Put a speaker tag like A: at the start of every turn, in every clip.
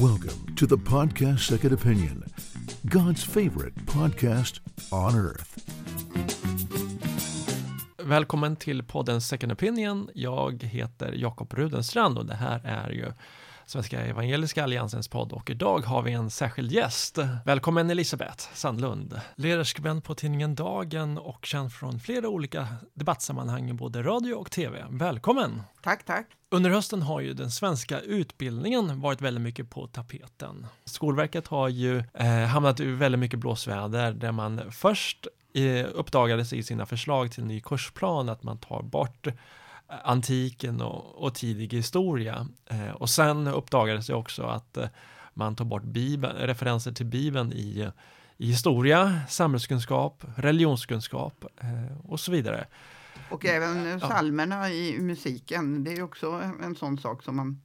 A: Welcome to the podcast Second Opinion, God's favorite podcast on earth.
B: Välkommen till podden Second Opinion. Jag heter Jakob Rudenstrand och det här är ju Svenska Evangeliska Alliansens podd och idag har vi en särskild gäst. Välkommen Elisabeth Sandlund, ledarskribent på tidningen Dagen och känd från flera olika debattsammanhang i både radio och tv. Välkommen!
C: Tack, tack.
B: Under hösten har ju den svenska utbildningen varit väldigt mycket på tapeten. Skolverket har ju eh, hamnat i väldigt mycket blåsväder där man först eh, uppdagades i sina förslag till ny kursplan att man tar bort antiken och, och tidig historia. Eh, och sen uppdagades det också att eh, man tar bort Bibeln, referenser till Bibeln i, i historia, samhällskunskap, religionskunskap eh, och så vidare.
C: Och även psalmerna i musiken, det är också en sån sak som man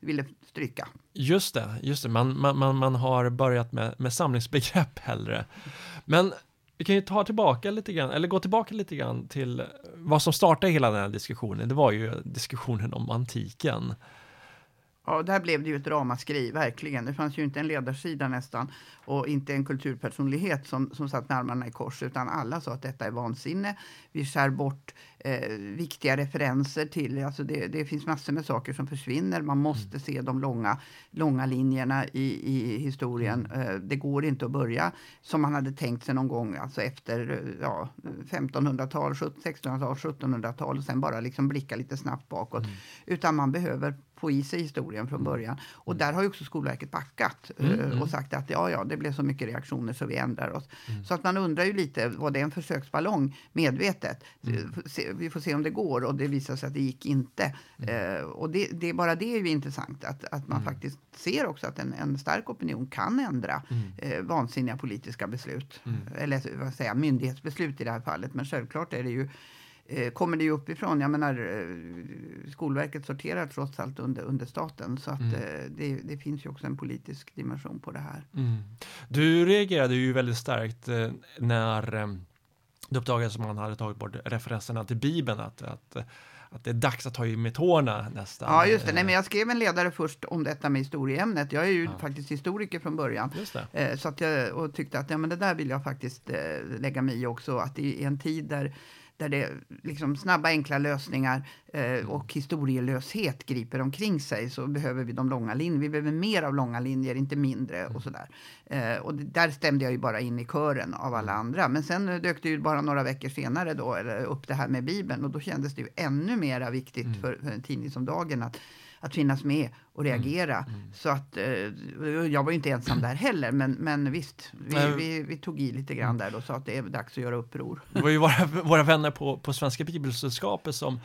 C: ville stryka.
B: Just det, just det. Man, man, man har börjat med, med samlingsbegrepp hellre. Men vi kan ju ta tillbaka lite grann, eller gå tillbaka lite grann till vad som startade hela den här diskussionen. Det var ju diskussionen om antiken.
C: Ja, där blev det ju ett ramaskri, verkligen. Det fanns ju inte en ledarsida nästan och inte en kulturpersonlighet som, som satt med armarna i kors, utan alla sa att detta är vansinne. Vi skär bort eh, viktiga referenser till, alltså det, det, finns massor med saker som försvinner. Man måste mm. se de långa, långa linjerna i, i historien. Mm. Eh, det går inte att börja som man hade tänkt sig någon gång, alltså efter ja, 1500-tal, 1600-tal, 1700-tal och sen bara liksom blicka lite snabbt bakåt. Mm. Utan man behöver få i sig historien från mm. början. Och mm. där har ju också Skolverket backat mm, uh, och sagt att ja, ja, det blev så mycket reaktioner så vi ändrar oss. Mm. Så att man undrar ju lite, var det en försöksballong medvetet? Mm. Vi får se om det går och det visar sig att det gick inte. Uh, och det, det, bara det är ju intressant att, att man faktiskt ser också att en, en stark opinion kan ändra uh, vansinniga politiska beslut. Eller vad säger myndighetsbeslut i det här fallet. Men självklart är det ju eh, kommer det ju uppifrån. Jag menar, eh, Skolverket sorterar trots allt under, under staten. Så att, mm. eh, det, det, finns ju också en politisk dimension på det här.
B: Mm. Du reagerade ju väldigt starkt eh, när eh, det uppdagades att man hade tagit bort referenserna till Bibeln. Att, att, att det är dags att ta i med tårna nästan.
C: Ja, just det. Nej, men jag skrev en ledare först om detta med historieämnet. Jag är ju ja. faktiskt historiker från början. Eh, så att jag och tyckte att ja, men det där vill jag faktiskt eh, lägga mig i också. Att i en tid där där det liksom snabba enkla lösningar eh, mm. och historielöshet griper omkring sig så behöver vi de långa linjerna. Vi behöver mer av långa linjer, inte mindre och mm. sådär. Eh, och det, där stämde jag ju bara in i kören av alla mm. andra. Men sen dök det ju bara några veckor senare då, upp det här med Bibeln och då kändes det ju ännu mera viktigt mm. för, för en tidning som Dagen att att finnas med och mm. reagera. Mm. Mm. Så att, eh, jag var inte ensam där heller, men, men visst, vi, vi, vi, tog i lite grann där och sa att det är dags att göra uppror.
B: Det var ju våra, våra vänner på, på Svenska Bibelsällskapet som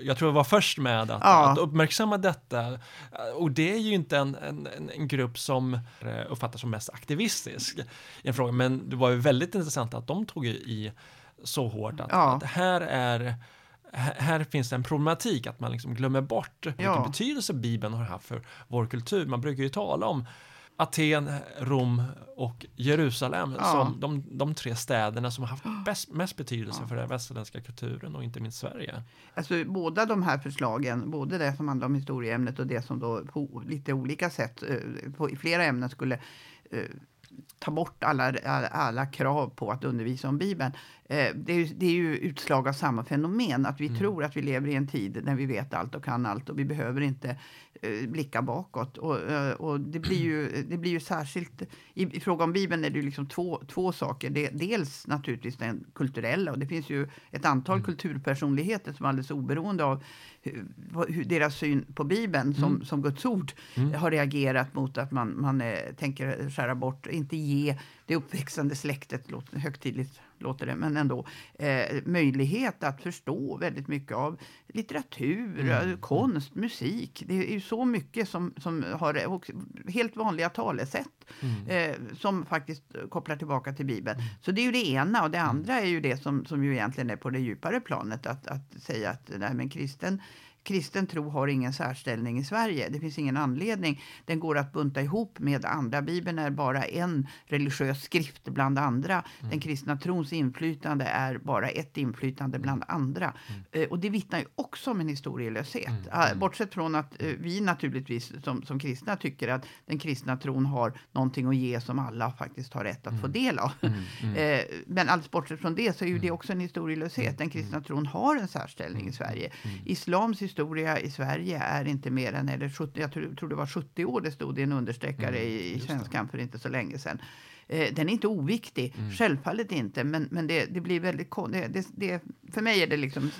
B: jag tror var först med att, ja. att uppmärksamma detta. Och det är ju inte en, en, en grupp som eh, uppfattas som mest aktivistisk i en fråga, men det var ju väldigt intressant att de tog i så hårt att, ja. att här är här finns det en problematik att man liksom glömmer bort vilken ja. betydelse Bibeln har haft för vår kultur. Man brukar ju tala om Aten, Rom och Jerusalem ja. som de, de, tre städerna som har haft bäst, mest betydelse ja. för den västerländska kulturen och inte minst Sverige.
C: Alltså, båda de här förslagen, både det som handlar om historieämnet och det som då på lite olika sätt eh, på, i flera ämnen skulle eh, ta bort alla, alla, alla, krav på att undervisa om Bibeln. Eh, det, är, det är ju utslag av samma fenomen, att vi mm. tror att vi lever i en tid när vi vet allt och kan allt och vi behöver inte eh, blicka bakåt. Och, eh, och det, blir ju, det blir ju särskilt... I, i fråga om Bibeln är det liksom två, två saker. Det, dels naturligtvis den kulturella och det finns ju ett antal mm. kulturpersonligheter som alldeles oberoende av hur, hur deras syn på Bibeln som, mm. som Guds ord mm. har reagerat mot att man, man eh, tänker skära bort, inte ge det uppväxande släktet, högtidligt låter det, men ändå, eh, möjlighet att förstå väldigt mycket av litteratur, mm. Eh, konst, musik. Det är ju så mycket som, som har helt vanliga talesätt mm. eh, som faktiskt kopplar tillbaka till Bibeln. Mm. Så det är ju det ena och det mm. andra är ju det som, som ju egentligen är på det djupare planet att, att säga att nej, men kristen kristen tro har ingen särställning i Sverige. Det finns ingen anledning. Den går att bunta ihop med andra. Bibeln är bara en religiös skrift bland andra. Mm. Den kristna trons inflytande är bara ett inflytande bland andra. Mm. Eh, och det vittnar ju också om en historielöshet. Mm. Ah, mm. Bortsett från att eh, vi naturligtvis som, som kristna tycker att den kristna tron har någonting att ge som alla faktiskt har rätt att få mm. del av. Mm. Eh, men alldeles bortsett från det så är ju det också en historielöshet. Den kristna tron har en särställning i Sverige. Islams historia i Sverige är inte mer än, eller 70, jag tror, tror det var 70 år det stod i en understreckare i, i Svenskan för inte så länge sedan. Eh, den är inte oviktig, mm. självfallet inte, men, men det, det blir väldigt det, det, det, För mig är det liksom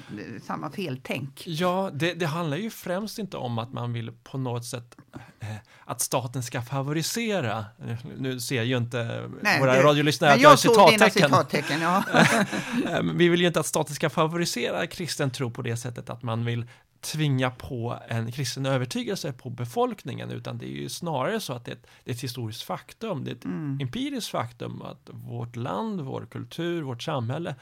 C: samma feltänk.
B: Ja, det, det handlar ju främst inte om att man vill på något sätt eh, att staten ska favorisera. Nu ser ju inte Nej, våra radiolyssnare att jag har citattecken. citattecken ja. Vi vill ju inte att staten ska favorisera kristen tro på det sättet att man vill tvinga på en kristen övertygelse på befolkningen utan det är ju snarare så att det är ett, det är ett historiskt faktum, det är ett mm. empiriskt faktum att vårt land, vår kultur, vårt samhälle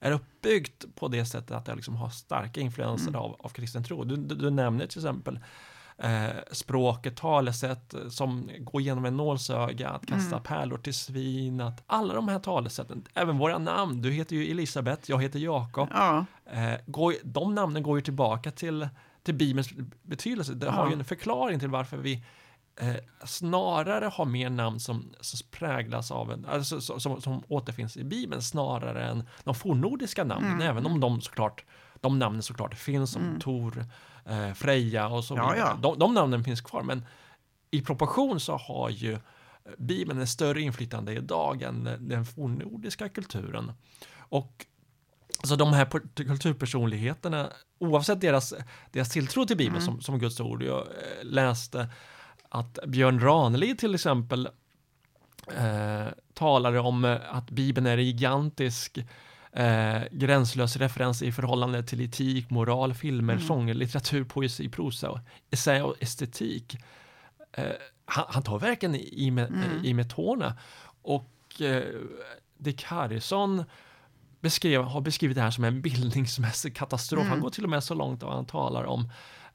B: är uppbyggt på det sättet att det liksom har starka influenser mm. av, av kristen tro. Du, du, du nämner till exempel språket, talesätt som går genom en nålsöga, att kasta mm. pärlor till svin, att alla de här talesätten, även våra namn, du heter ju Elisabeth, jag heter Jakob, ja. eh, de namnen går ju tillbaka till, till Bibelns betydelse. Det ja. har ju en förklaring till varför vi eh, snarare har mer namn som, som präglas av en, alltså, som, som, som återfinns i Bibeln snarare än de fornnordiska namnen, mm. även om de såklart de namnen såklart finns som mm. Tor, eh, Freja och så vidare. Ja, ja. De, de namnen finns kvar, men i proportion så har ju Bibeln ett större inflytande idag än den fornnordiska kulturen. Och så de här kulturpersonligheterna, oavsett deras, deras tilltro till Bibeln mm. som, som Guds ord, jag eh, läste att Björn Ranelid till exempel eh, talade om att Bibeln är gigantisk eh, gränslös referens i förhållande till etik, moral, filmer, mm. sånger, litteratur, poesi, prosa, essä och estetik. Eh, han, han, tar verkligen i med, mm. i med tårna. Och eh, Dick Harrison beskrev, har beskrivit det här som en bildningsmässig katastrof. Mm. Han går till och med så långt att han talar om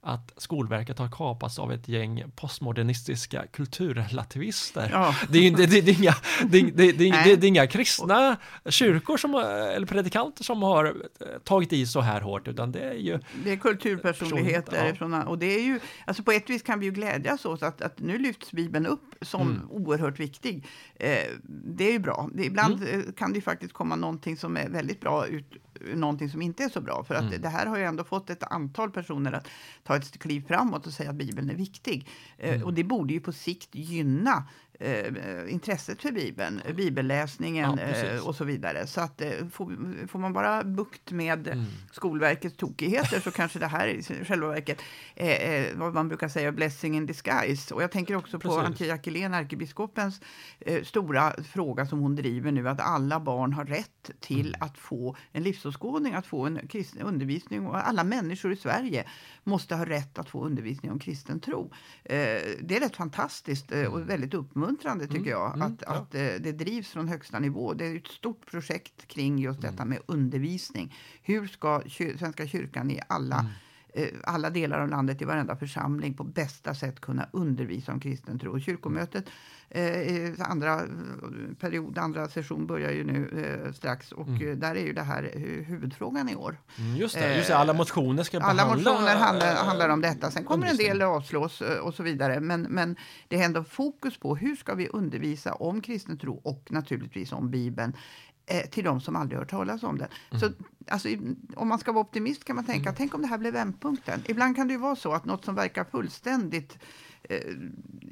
B: att Skolverket har kapats av ett gäng postmodernistiska kulturrelativister. Ja. Det, är, det, det, det, är inga, det, det, det, är inga kristna kyrkor som, eller predikanter som har eh, tagit i så här hårt, utan det är ju...
C: Det är kulturpersonligheter. Ja. Från, och det är ju, alltså på ett vis kan vi ju glädjas åt att, att nu lyfts Bibeln upp som mm. oerhört viktig. Eh, det är ju bra. Ibland mm. Eh, kan det faktiskt komma någonting som är väldigt bra ut någonting som inte är så bra. För att mm. det här har ju ändå fått ett antal personer att ta ett kliv framåt och säga att Bibeln är viktig. Eh, mm. och det borde ju på sikt gynna eh, intresset för Bibeln, bibelläsningen ja, eh, och så vidare. Så att eh, får, får, man bara bukt med mm. Skolverkets tokigheter så kanske det här i själva verket är vad man brukar säga blessing in disguise. Och jag tänker också på Antje Jackelén, ärkebiskopens eh, stora fråga som hon driver nu, att alla barn har rätt till mm. att få en livsåskådning, att få en kristen undervisning. Och alla människor i Sverige måste ha rätt att få undervisning om kristen tro. Eh, det är rätt fantastiskt eh, och mm. väldigt uppmuntrande tycker mm. jag mm. att, ja. att eh, det drivs från högsta nivå. Det är ett stort projekt kring just detta med undervisning. Hur ska Svenska kyrkan i alla alla delar av landet, i varenda församling på bästa sätt kunna undervisa om kristen tro. Kyrkomötet Eh, andra period, andra session börjar ju nu eh, strax och mm. Eh, där är ju det här huvudfrågan i år.
B: Mm, just, det, just det, alla motioner ska
C: alla behandla... Alla motioner handlar, handlar om detta. Sen kommer en del avslås och så vidare. Men, men det är ändå fokus på hur ska vi undervisa om kristen tro och naturligtvis om Bibeln till de som aldrig hört talas om det. Mm. Så, alltså, om man ska vara optimist kan man tänka, mm. tänk om det här blev vändpunkten. Ibland kan det ju vara så att något som verkar fullständigt eh,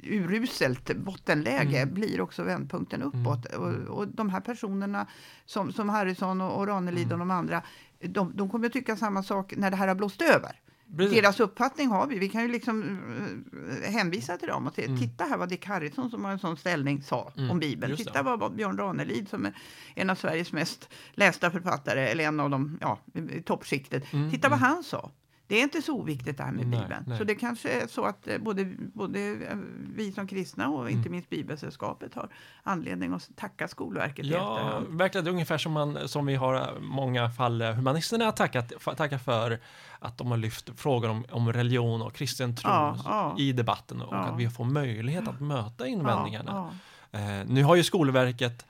C: uruselt bottenläge mm. blir också vändpunkten uppåt. Mm. Och, och, de här personerna som, som Harrison och, och Ranelid och mm. de andra, de, de kommer att tycka samma sak när det här har blåst över. Precis. Deras uppfattning har vi. Vi kan ju liksom uh, hänvisa till dem och till, mm. titta här vad Dick Harrison som har en sån ställning sa mm. om Bibeln. Titta vad Björn Ranelid som är en av Sveriges mest lästa författare, eller en av dem ja, i toppskiktet. Mm. Titta vad mm. han sa. Det är inte så oviktigt det här med nej, Bibeln. Nej. Så det kanske är så att eh, både, både eh, vi som kristna och inte mm. minst Bibelsällskapet har anledning att tacka Skolverket
B: Ja, verkligen. Det är ungefär som, man, som vi har många fall humanisterna tackat, tackat för att de har lyft frågor om, om religion och kristen tro ja, ja. i debatten och ja. att vi får möjlighet att möta invändningarna. Eh, nu har ju Skolverket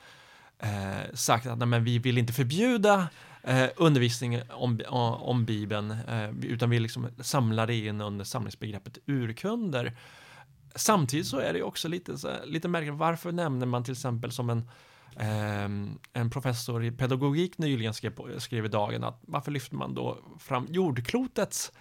B: eh, sagt att nej, men vi vill inte förbjuda eh, undervisning om, eh, om Bibeln, eh, utan vi liksom samlar det in under samlingsbegreppet urkunder. Samtidigt så är det också lite, så, lite märkligt, varför nämner man till exempel som en eh, en professor i pedagogik nyligen skrev, skrev i Dagen att varför lyfter man då fram jordklotets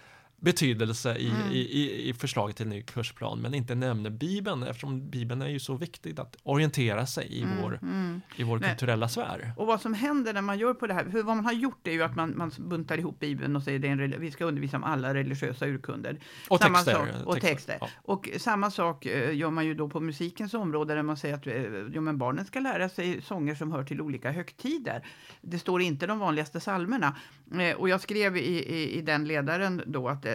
B: betydelse i, mm. i, i förslaget till ny kursplan men inte nämner Bibeln eftersom Bibeln är ju så viktigt att orientera sig i mm, vår, mm. I vår men, kulturella sfär.
C: Och vad som händer när man gör på det här, för vad man har gjort är ju att man, man buntar ihop Bibeln och säger att vi ska undervisa om alla religiösa urkunder.
B: Och samma texter.
C: Sak, och texter. texter. Ja. Och samma sak uh, gör man ju då på musikens område där man säger att uh, jo, men barnen ska lära sig sånger som hör till olika högtider. Det står inte de vanligaste salmerna. Uh, och jag skrev i, i, i den ledaren då att Eh,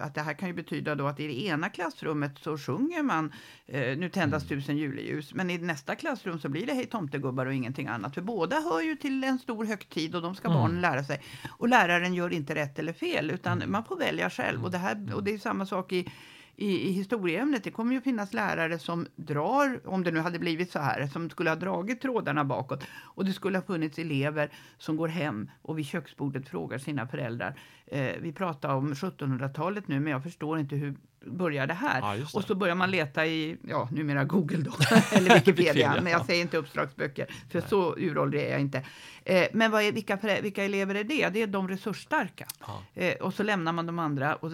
C: att det här kan ju betyda då att i det ena klassrummet så sjunger man eh, Nu tändas mm. tusen juleljus, men i nästa klassrum så blir det Hej tomtegubbar och ingenting annat. För båda hör ju till en stor högtid och de ska mm. barnen lära sig. Och läraren gör inte rätt eller fel, utan mm. man får välja själv. Och det, här, och det är samma sak i i, i historieämnet. Det kommer ju finnas lärare som drar, om det nu hade blivit så här, som skulle ha dragit trådarna bakåt. Och det skulle ha funnits elever som går hem och vid köksbordet frågar sina föräldrar. Eh, vi pratar om 1700-talet nu, men jag förstår inte hur börjar det här. Ja, det. Och så börjar man leta i, ja, numera Google då, eller Wikipedia, men jag säger inte uppslagsböcker, för Nej. så uråldrig är jag inte. Eh, men vad är, vilka, vilka elever är det? Det är de resursstarka. Ja. Eh, och så lämnar man de andra. Och,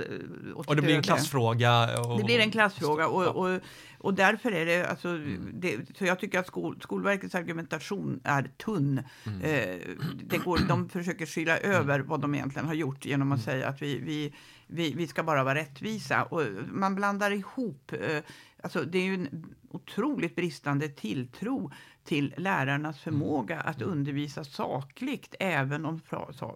B: och, och det blir en klassfråga.
C: Och, det blir en klassfråga. Och, och, och därför är det, alltså, mm. det, så jag tycker att skol, Skolverkets argumentation är tunn. Mm. Eh, det går, de försöker skyla mm. över vad de egentligen har gjort genom att mm. säga att vi, vi, vi, vi ska bara vara rättvisa. Och man blandar ihop, eh, alltså det är ju en otroligt bristande tilltro till lärarnas förmåga mm. att undervisa sakligt även om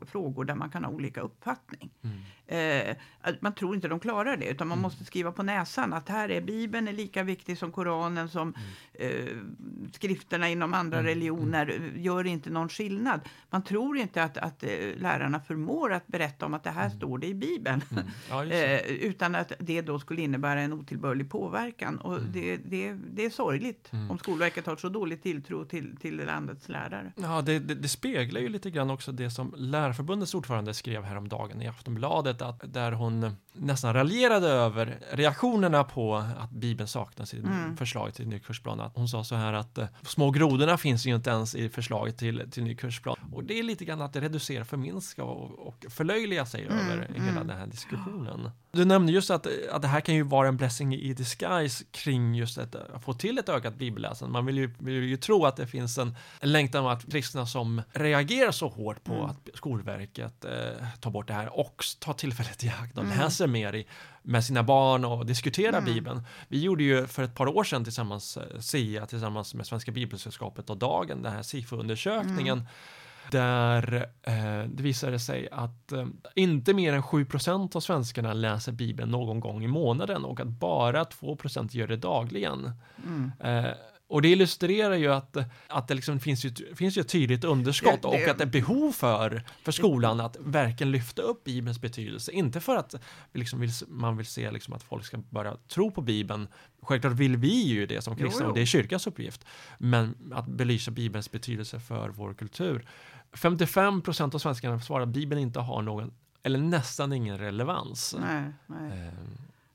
C: frågor där man kan ha olika uppfattning. Mm. Eh, man tror inte de klarar det, utan man mm. måste skriva på näsan att här är Bibeln är lika viktig som Koranen, som mm. eh, skrifterna inom andra mm. religioner, mm. gör inte någon skillnad. Man tror inte att, att eh, lärarna förmår att berätta om att det här mm. står det i Bibeln, ja, eh, utan att det då skulle innebära en otillbörlig påverkan. Och det, det, det är sorgligt om Skolverket har så dålig tilltro till, till landets lärare.
B: Ja, det, det, det speglar ju lite grann också det som Lärarförbundets ordförande skrev häromdagen i Aftonbladet att där hon nästan raljerade över reaktionerna på att Bibeln saknas i mm. förslaget till ny kursplan. Att hon sa så här att eh, små grodorna finns ju inte ens i förslaget till, till ny kursplan. Och det är lite grann att reducera, förminska och, och förlöjliga sig mm. över mm. hela den här diskussionen. Du nämnde just att, att det här kan ju vara en blessing i disguise kring just att, att få till ett ökat bibelläsande. Man vill ju, vill ju tro att det finns en, längtan att kristna som reagerar så hårt på mm. att Skolverket eh, tar bort det här och tar tillfället i akt och mm. läser mer i, med sina barn och diskuterar mm. Bibeln. Vi gjorde ju för ett par år sedan tillsammans, eh, SIA tillsammans med Svenska Bibelsällskapet och Dagen, den här SIFO-undersökningen mm. Där eh, det visade sig att eh, inte mer än 7% av svenskarna läser Bibeln någon gång i månaden och att bara 2% gör det dagligen. Mm. Eh, och det illustrerar ju att, att det liksom finns, ju, finns ju ett tydligt underskott och att det är behov för, för skolan att verkligen lyfta upp Bibelns betydelse. Inte för att liksom vill, man vill se liksom att folk ska börja tro på Bibeln. Självklart vill vi ju det som kristna och det är kyrkans uppgift. Men att belysa Bibelns betydelse för vår kultur. 55 procent av svenskarna svarar att Bibeln inte har någon eller nästan ingen relevans.
C: Nej, nej. Eh,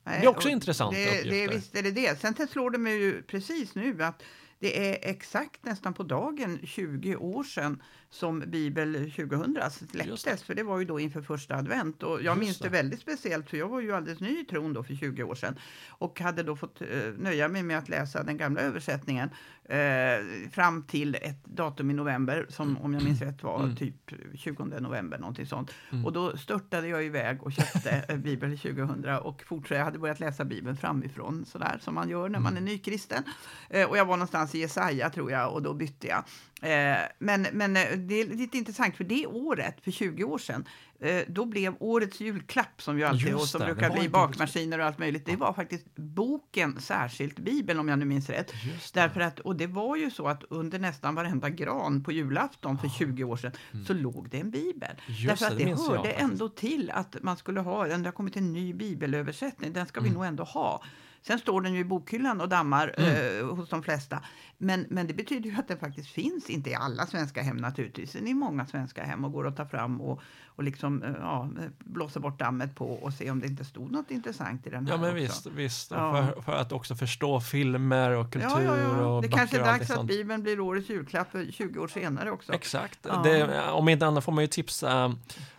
B: det är också intressanta
C: det. Det, visst är det det. Sen slår det mig ju precis nu att det är exakt nästan på dagen 20 år sedan som Bibel 2000 släpptes, för det var ju då inför första advent. Och jag minns det. väldigt speciellt, för jag var ju alldeles ny i tron då för 20 år sedan och hade då fått eh, nöja mig med att läsa den gamla översättningen eh, fram till ett datum i november som om jag minns rätt var mm. typ 20 november, någonting sånt. Mm. Och då störtade jag iväg och köpte eh, Bibel 2000 och fortsatte, jag hade börjat läsa Bibeln framifrån sådär som man gör när man mm. är nykristen. Eh, och jag var någonstans i Jesaja tror jag och då bytte jag. Eh, men, men eh, det är lite intressant för det året, för 20 år sedan, eh, då blev årets julklapp som ju alltid och som det, brukar bli bakmaskiner och allt möjligt. Det var faktiskt boken särskilt Bibeln om jag nu minns rätt. Därför att, och det var ju så att under nästan varenda gran på julafton för 20 år sedan mm. så låg det en bibel. Just Därför att det, det hörde jag, ändå till att man skulle ha, det har kommit en ny bibelöversättning, den ska mm. vi nog ändå ha. Sen står den ju i bokhyllan och dammar mm. eh, hos de flesta. Men, men det betyder ju att den faktiskt finns, inte i alla svenska hem naturligtvis, men i många svenska hem och går att ta fram och, och liksom, eh, ja, blåsa bort dammet på och se om det inte stod något intressant i den här
B: Ja, men
C: också.
B: visst, visst. Ja. För, för, att också förstå filmer och kultur ja, ja, ja. och
C: Det kanske är dags att Bibeln blir årets julklapp 20 år senare också.
B: Exakt. Det, om inte annat får man ju tipsa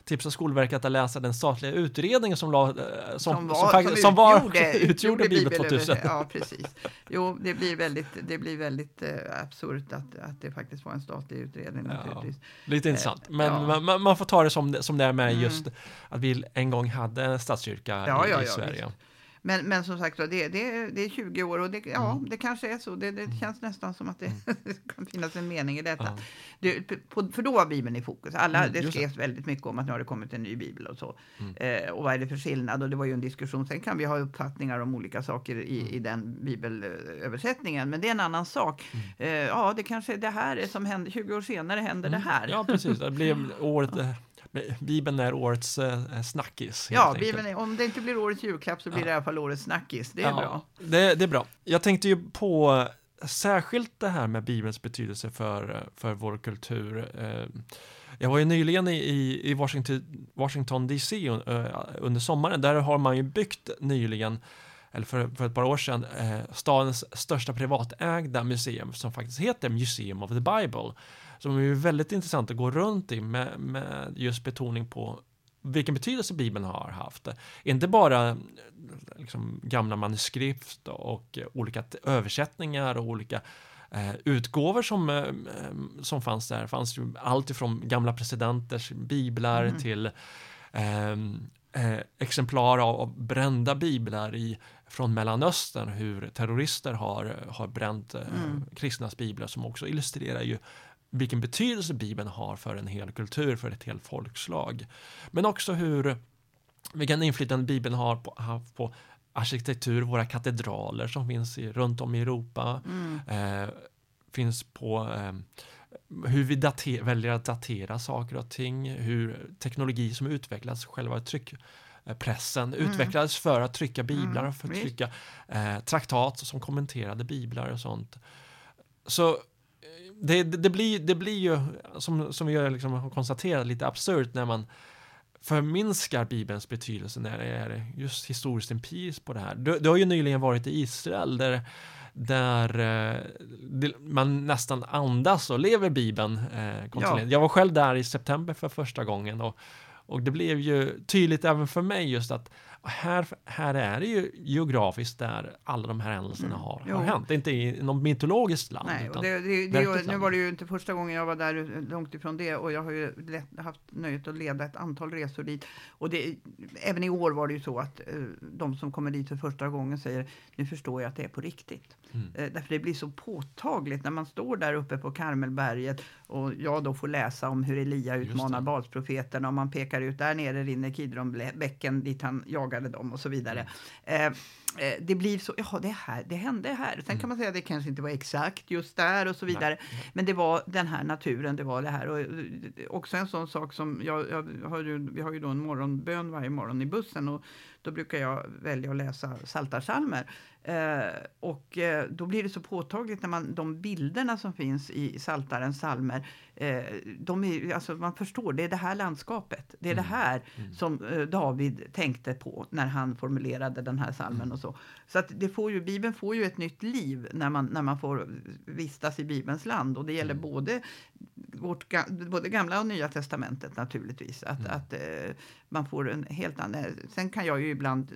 B: tipsa Skolverket att läsa den statliga utredningen som, la, eh, som, som, var, som, som, var, utgjorde, utgjorde Bibel 2000.
C: Ja, precis. Jo, det blir väldigt, det blir väldigt eh, absurt att, att det faktiskt var en statlig utredning. Naturligtvis.
B: lite intressant, eh, men ja. man, man, får ta det som, som det är med mm. just att vi en gång hade en statskyrka ja, i, ja, i Sverige. Visst.
C: Men, men som sagt, det, det, det är 20 år och det, ja, mm. det kanske är så. Det, det mm. känns nästan som att det mm. kan finnas en mening i detta. Ja. Det, på, för då var Bibeln i fokus. Alla, mm, det skrevs väldigt mycket om att nu har det kommit en ny bibel och så. Mm. Eh, och vad är det för skillnad? Och det var ju en diskussion. Sen kan vi ha uppfattningar om olika saker i, mm. i den bibelöversättningen. Men det är en annan sak. Eh, ja, det kanske det här är som händer 20 år senare händer det här.
B: Ja, precis. Det blev året. Bibeln är årets eh, snackis.
C: Ja, Bibeln är, om det inte blir årets julklapp så blir ja. det i alla fall årets snackis. Det är ja, bra.
B: Det, det, är bra. Jag tänkte ju på särskilt det här med Bibelns betydelse för, för vår kultur. Eh, jag var ju nyligen i, i Washington, Washington DC eh, under sommaren. Där har man ju byggt nyligen eller för, för ett par år sedan, eh, stadens största privatägda museum som faktiskt heter Museum of the Bible som är väldigt intressant att gå runt i med, med just betoning på vilken betydelse Bibeln har haft. Inte bara liksom, gamla manuskript och olika översättningar och olika eh, utgåvor som, eh, som fanns där. Det fanns ju allt ifrån gamla presidenters biblar mm. till ehm, eh, exemplar av, av brända biblar i, från Mellanöstern, hur terrorister har, har bränt eh, mm. kristnas biblar som också illustrerar ju vilken betydelse Bibeln har för en hel kultur, för ett helt folkslag. Men också hur, vilken inflytande Bibeln har på, haft på arkitektur, våra katedraler som finns i, runt om i Europa. Mm. Eh, finns på eh, hur vi dater, väljer att datera saker och ting, hur teknologi som utvecklas, själva tryckpressen mm. utvecklades för att trycka biblar, mm. för att trycka eh, traktat som kommenterade biblar och sånt. Så det, det, blir, det blir ju, som, som vi liksom har konstaterat, lite absurt när man förminskar Bibelns betydelse när det är just historiskt empiriskt på det här. Du, du har ju nyligen varit i Israel där, där eh, man nästan andas och lever Bibeln eh, ja. Jag var själv där i september för första gången och, och det blev ju tydligt även för mig just att här, här är det ju geografiskt där alla de här händelserna mm. har, har hänt. Det är inte i något mytologiskt land.
C: Nej, utan det, det, det, nu var det ju inte första gången jag var där, långt ifrån det. Och jag har ju lätt, haft nöjet att leda ett antal resor dit. Och det, även i år var det ju så att eh, de som kommer dit för första gången säger nu förstår jag att det är på riktigt. Mm. Eh, därför det blir så påtagligt när man står där uppe på Karmelberget och jag då får läsa om hur Elia utmanar Balsprofeterna och man pekar ut där nere rinner Kidronbäcken dit han jagade dem och så vidare. Eh, Eh, det blir så, ja det, här, det hände här. Sen mm. kan man säga att det kanske inte var exakt just där och så vidare. Nej. Men det var den här naturen, det var det här. Och eh, också en sån sak som, jag, jag har ju, vi har ju då en morgonbön varje morgon i bussen och då brukar jag välja att läsa saltarsalmer. Eh, och eh, då blir det så påtagligt när man, de bilderna som finns i Saltarens salmer, eh, de är, alltså man förstår, det är det här landskapet. Det är mm. det här mm. som eh, David tänkte på när han formulerade den här salmen. Mm. Och så så att det får ju, Bibeln får ju ett nytt liv när man, när man får vistas i Bibelns land. Och det gäller mm. både, vårt, både Gamla och Nya Testamentet naturligtvis. Att, mm. att man får en helt annan... Sen kan jag ju ibland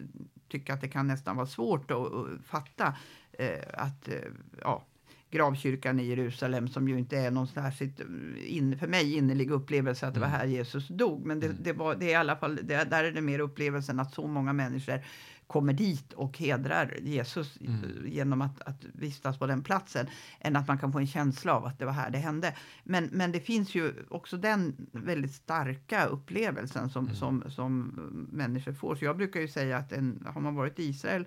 C: tycka att det kan nästan vara svårt att, att fatta eh, att eh, ja, gravkyrkan i Jerusalem som ju inte är någon särskilt in, för mig innerlig upplevelse att det var mm. här Jesus dog. Men det, mm. det, var, det är i alla fall, det, där är det mer upplevelsen att så många människor kommer dit och hedrar Jesus mm. genom att, att vistas på den platsen än att man kan få en känsla av att det var här det hände. Men, men det finns ju också den väldigt starka upplevelsen som, mm. som, som människor får. Så jag brukar ju säga att en, har man varit i Israel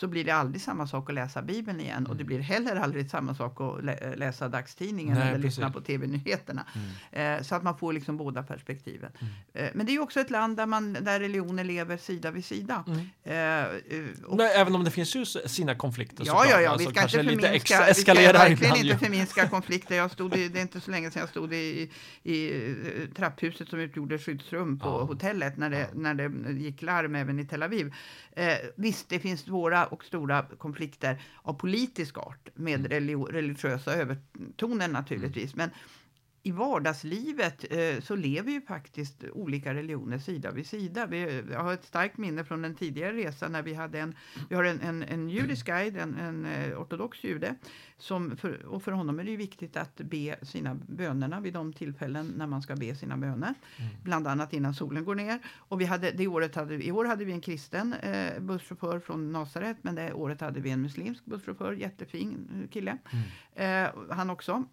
C: så blir det aldrig samma sak att läsa Bibeln igen. Mm. Och det mm. blir heller aldrig samma sak att lä läsa dagstidningen Nej, eller precis. lyssna på tv-nyheterna. Mm. Eh, så att man får liksom båda perspektiven. Mm. Eh, men det är också ett land där, man, där religioner lever sida vid sida. Mm.
B: Eh, och, Nej, även om det finns ju sina konflikter
C: Ja, ja, ja. Alltså, vi ska inte förminska, vi ska verkligen inte förminska konflikter. Jag stod i, det är inte så länge sedan jag stod i, i, eh, trapphuset som utgjorde skyddsrum på ja. hotellet när det, när det gick larm även i Tel Aviv. Eh, visst, det finns svåra och stora konflikter av politisk art med mm. religiösa övertoner naturligtvis. Mm. Men i vardagslivet eh, så lever ju faktiskt olika religioner sida vid sida. Vi, har ett starkt minne från en tidigare resa när vi hade en, vi har en, en, en judisk guide, en, en eh, ortodox jude, som för, och för honom är det viktigt att be sina bönerna vid de tillfällen när man ska be sina böner. Mm. Bland annat innan solen går ner. Och vi hade, det året hade, I år hade vi en kristen eh, busschaufför från Nasaret, men det året hade vi en muslimsk busschaufför, jättefin kille. Mm. Eh, han också.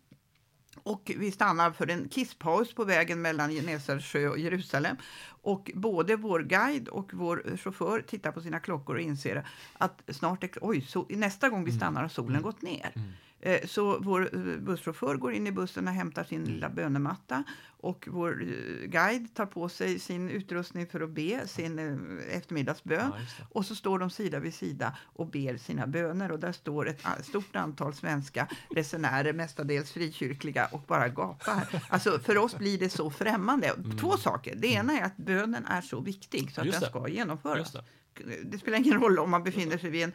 C: Och vi stannar för en kisspaus på vägen mellan Genesaretsjö och Jerusalem. Och både vår guide och vår chaufför tittar på sina klockor och inser att snart är, oj, så, nästa gång vi mm. stannar har solen mm. gått ner. Mm. Eh, så vår eh, busschaufför går in i bussen och hämtar sin mm. lilla bönematta och vår eh, guide tar på sig sin utrustning för att be sin eftermiddagsbön. Ja, och så står de sida vid sida och ber sina böner. Och där står ett stort antal svenska resenärer, mestadels frikyrkliga, och bara gapar. Alltså, för oss blir det så främmande. Mm. Två saker. Det ena är att bönen är så viktig så att den ska genomföras det spelar ingen roll om man befinner sig vid en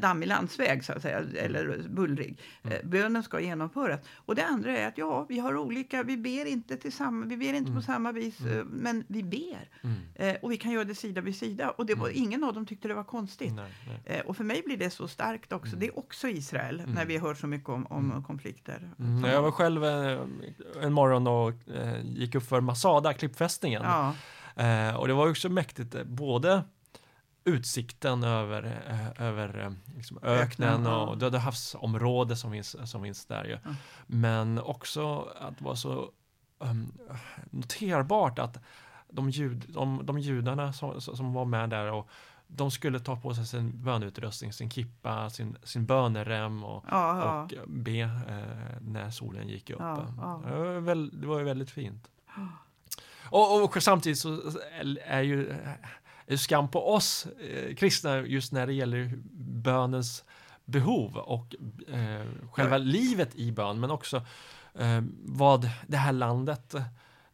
C: dammig landsväg så att säga, eller bullrig. Mm. Eh, bönen ska genomföras. Och det andra är att ja, vi har olika, vi ber inte, tillsammans, vi ber inte mm. på samma vis, mm. Eh, men vi ber. Mm. Eh, och vi kan göra det sida vid sida. Och det var, mm. ingen av dem tyckte det var konstigt. Nej, nej. Eh, och för mig blir det så starkt också. Mm. Det är också Israel, när vi hör så mycket om, om konflikter.
B: Jag var själv en morgon och gick upp för Masada, klippfästningen. Ja. och det var också mäktigt, både utsikten över, eh, över eh, liksom öknen och Döda havsområdet som finns, som finns där. Ju. Mm. Men också att det var så um, noterbart att de, jud, de, de judarna som, som var med där och de skulle ta på sig sin bönutrustning, sin kippa, sin, sin bönerem och, ja, ja. och be eh, när solen gick upp. Ja, det, var väl, det var väldigt fint. Och, och, samtidigt så är ju skam på oss eh, kristna just när det gäller bönens behov och eh, själva livet i bön, men också eh, vad det här landet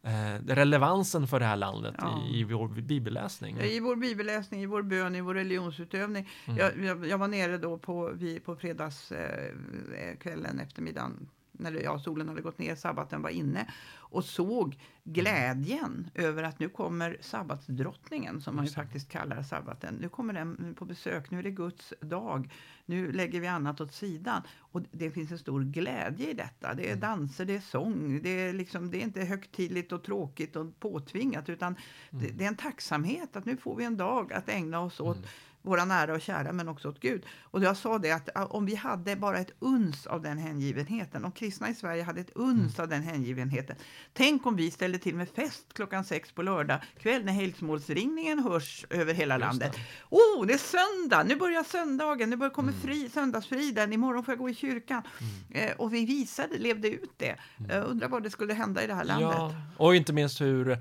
B: eh, relevansen för det här landet ja. i, i, vår bibelläsning.
C: I vår bibelläsning, i vår bön, i vår religionsutövning. Mm. Jag, jag, jag, var nere då på, vi, på fredagskvällen, eh, eftermiddagen när ja, solen hade gått ner, sabbaten var inne och såg glädjen över att nu kommer sabbatsdrottningen, som man ju faktiskt kallar sabbaten. Nu kommer den på besök, nu är det Guds dag. Nu lägger vi annat åt sidan. Och det finns en stor glädje i detta. Det är mm. danser, det är sång, det är, liksom, det är inte högtidligt och tråkigt och påtvingat, utan mm. det, det, är en tacksamhet att nu får vi en dag att ägna oss åt mm våra nära och kära, men också åt Gud. Och jag sa det att om vi hade bara ett uns av den hängivenheten, om kristna i Sverige hade ett uns mm. av den hängivenheten. Tänk om vi ställde till med fest klockan sex på lördag kväll när helgsmålsringningen hörs över hela Just landet. Åh, oh, det är söndag! Nu börjar söndagen, nu börjar kommer mm. fri, söndagsfriden, imorgon får jag gå i kyrkan. Mm. Eh, och vi visade, levde ut det. Mm. Jag undrar vad det skulle hända i det här landet. Ja,
B: och inte minst hur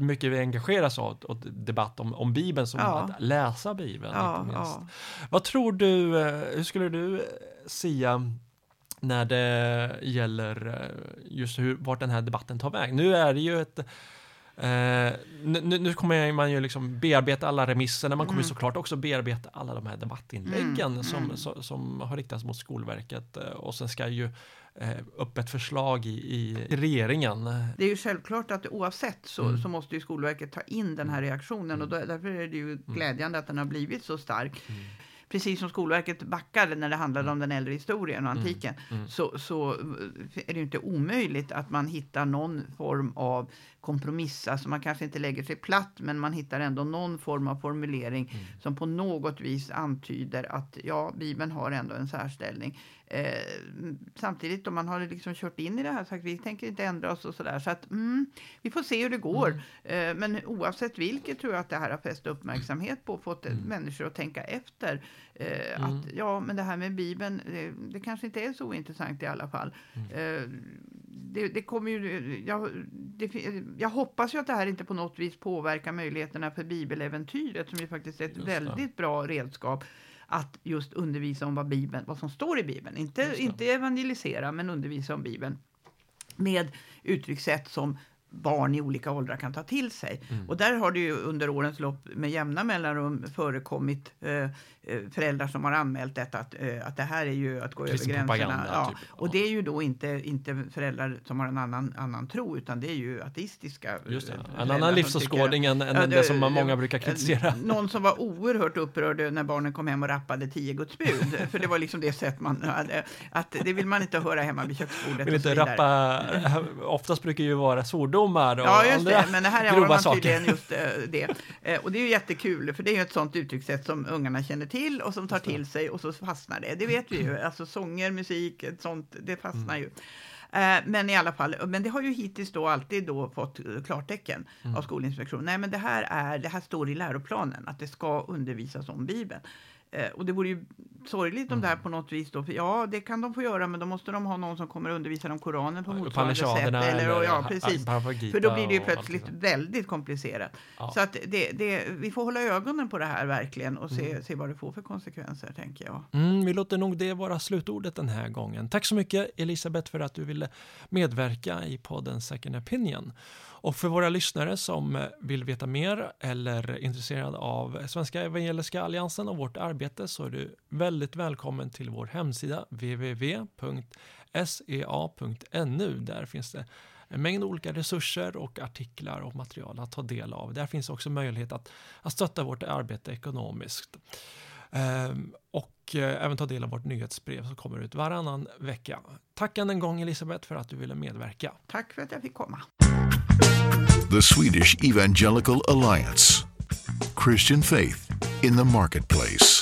B: mycket vi engageras åt, åt debatt om, om Bibeln som ja. att läsa Bibeln. Ja, ja. Vad tror du, eh, hur skulle du eh, säga när det gäller eh, just hur, vart den här debatten tar väg? Nu är det ju ett Uh, nu, nu, kommer man ju liksom bearbeta alla remisserna, man kommer mm. såklart också bearbeta alla de här debattinläggen mm. Som, mm. som, som, har riktats mot Skolverket och sen ska ju Eh, upp ett förslag i, i, regeringen.
C: Det är ju självklart att oavsett så, mm. så måste ju Skolverket ta in den här reaktionen mm. och då, därför är det ju mm. glädjande att den har blivit så stark. Mm. precis som Skolverket backade när det handlade om den äldre historien och
B: Mm.
C: antiken,
B: Mm.
C: så, så är det ju inte omöjligt att man hittar någon form av kompromiss. Alltså man kanske inte lägger sig platt, men man hittar ändå någon form av formulering
B: Mm.
C: som på något vis antyder att ja, Bibeln har ändå en särställning. Eh, samtidigt om man har liksom kört in i det här sagt vi tänker inte ändra oss och sådär. Så att mm, vi får se hur det går.
B: Mm.
C: Eh, men oavsett vilket tror jag att det här har fäst uppmärksamhet på, fått
B: Mm.
C: människor att tänka efter. Eh,
B: Mm.
C: Att ja, men det här med Bibeln, det, det kanske inte är så ointressant i alla fall. Det, det kommer ju, jag, det, jag hoppas ju att det här inte på något vis påverkar möjligheterna för bibeläventyret som ju faktiskt är ett väldigt bra redskap att just undervisa om vad, Bibeln, vad som står i Bibeln. Inte, inte evangelisera, men undervisa om Bibeln med uttryckssätt som barn i olika åldrar kan ta till sig.
B: Mm.
C: Och där har det ju under årens lopp med jämna mellanrum förekommit eh, föräldrar som har anmält detta, att, eh, att det här är ju att gå över
B: Kristen
C: gränserna.
B: propaganda,
C: Ja.
B: typ.
C: Och det är ju då inte, inte föräldrar som har en annan, annan tro, utan det är ju ateistiska
B: Just det.
C: eh,
B: En annan livsåskådning än, än
C: Ja,
B: det,
C: det-
B: som många brukar kritisera.
C: någon som var oerhört upprörd när barnen kom hem och rappade tio Guds bud. för det var liksom det sätt man hade. Att det vill man inte höra hemma vid köksbordet.
B: Vill inte rappa, oftast brukar ju vara svordomar och
C: Ja, just
B: andra
C: det. Men det här
B: grova
C: man
B: saker.
C: just eh, det. Eh, Och det är ju jättekul, för det är ju ett sånt uttryckssätt som ungarna känner till och som tar till sig och så fastnar det. Det vet vi ju. Alltså sånger, musik, sånt, det fastnar
B: Mm.
C: ju. Eh, Men i alla fall, men det har ju hittills då alltid då fått klartecken
B: Mm.
C: av Skolinspektionen. Nej, men det här, är, det här står i läroplanen, att det ska undervisas om Bibeln. Eh, Och det vore ju sorgligt om det
B: Mm.
C: här på något vis då, för ja, det kan de få göra, men då måste de ha någon som kommer undervisa dem Koranen på motsvarande sätt.
B: Upanishaderna
C: Eller, och, ja, precis. För då blir det ju plötsligt väldigt komplicerat.
B: Ja.
C: Så att det, det, vi får hålla ögonen på det här verkligen och se,
B: Mm.
C: se vad det får för konsekvenser, tänker jag.
B: Mm, vi låter nog det vara slutordet den här gången. Tack så mycket Elisabeth för att du ville medverka i podden Second Opinion. Och för våra lyssnare som eh, vill veta mer eller är intresserade av Svenska Evangeliska Alliansen och vårt arbete så är du väldigt välkommen till vår hemsida www.sea.nu. Där finns det en mängd olika resurser och artiklar och material att ta del av. Där finns också möjlighet att, att stötta vårt arbete ekonomiskt. Ehm, och eh, även ta del av vårt nyhetsbrev som kommer ut varannan vecka. Tack än en gång Elisabeth för att du ville medverka.
C: Tack för att jag fick komma.
A: The Swedish Evangelical Alliance Christian faith in the marketplace.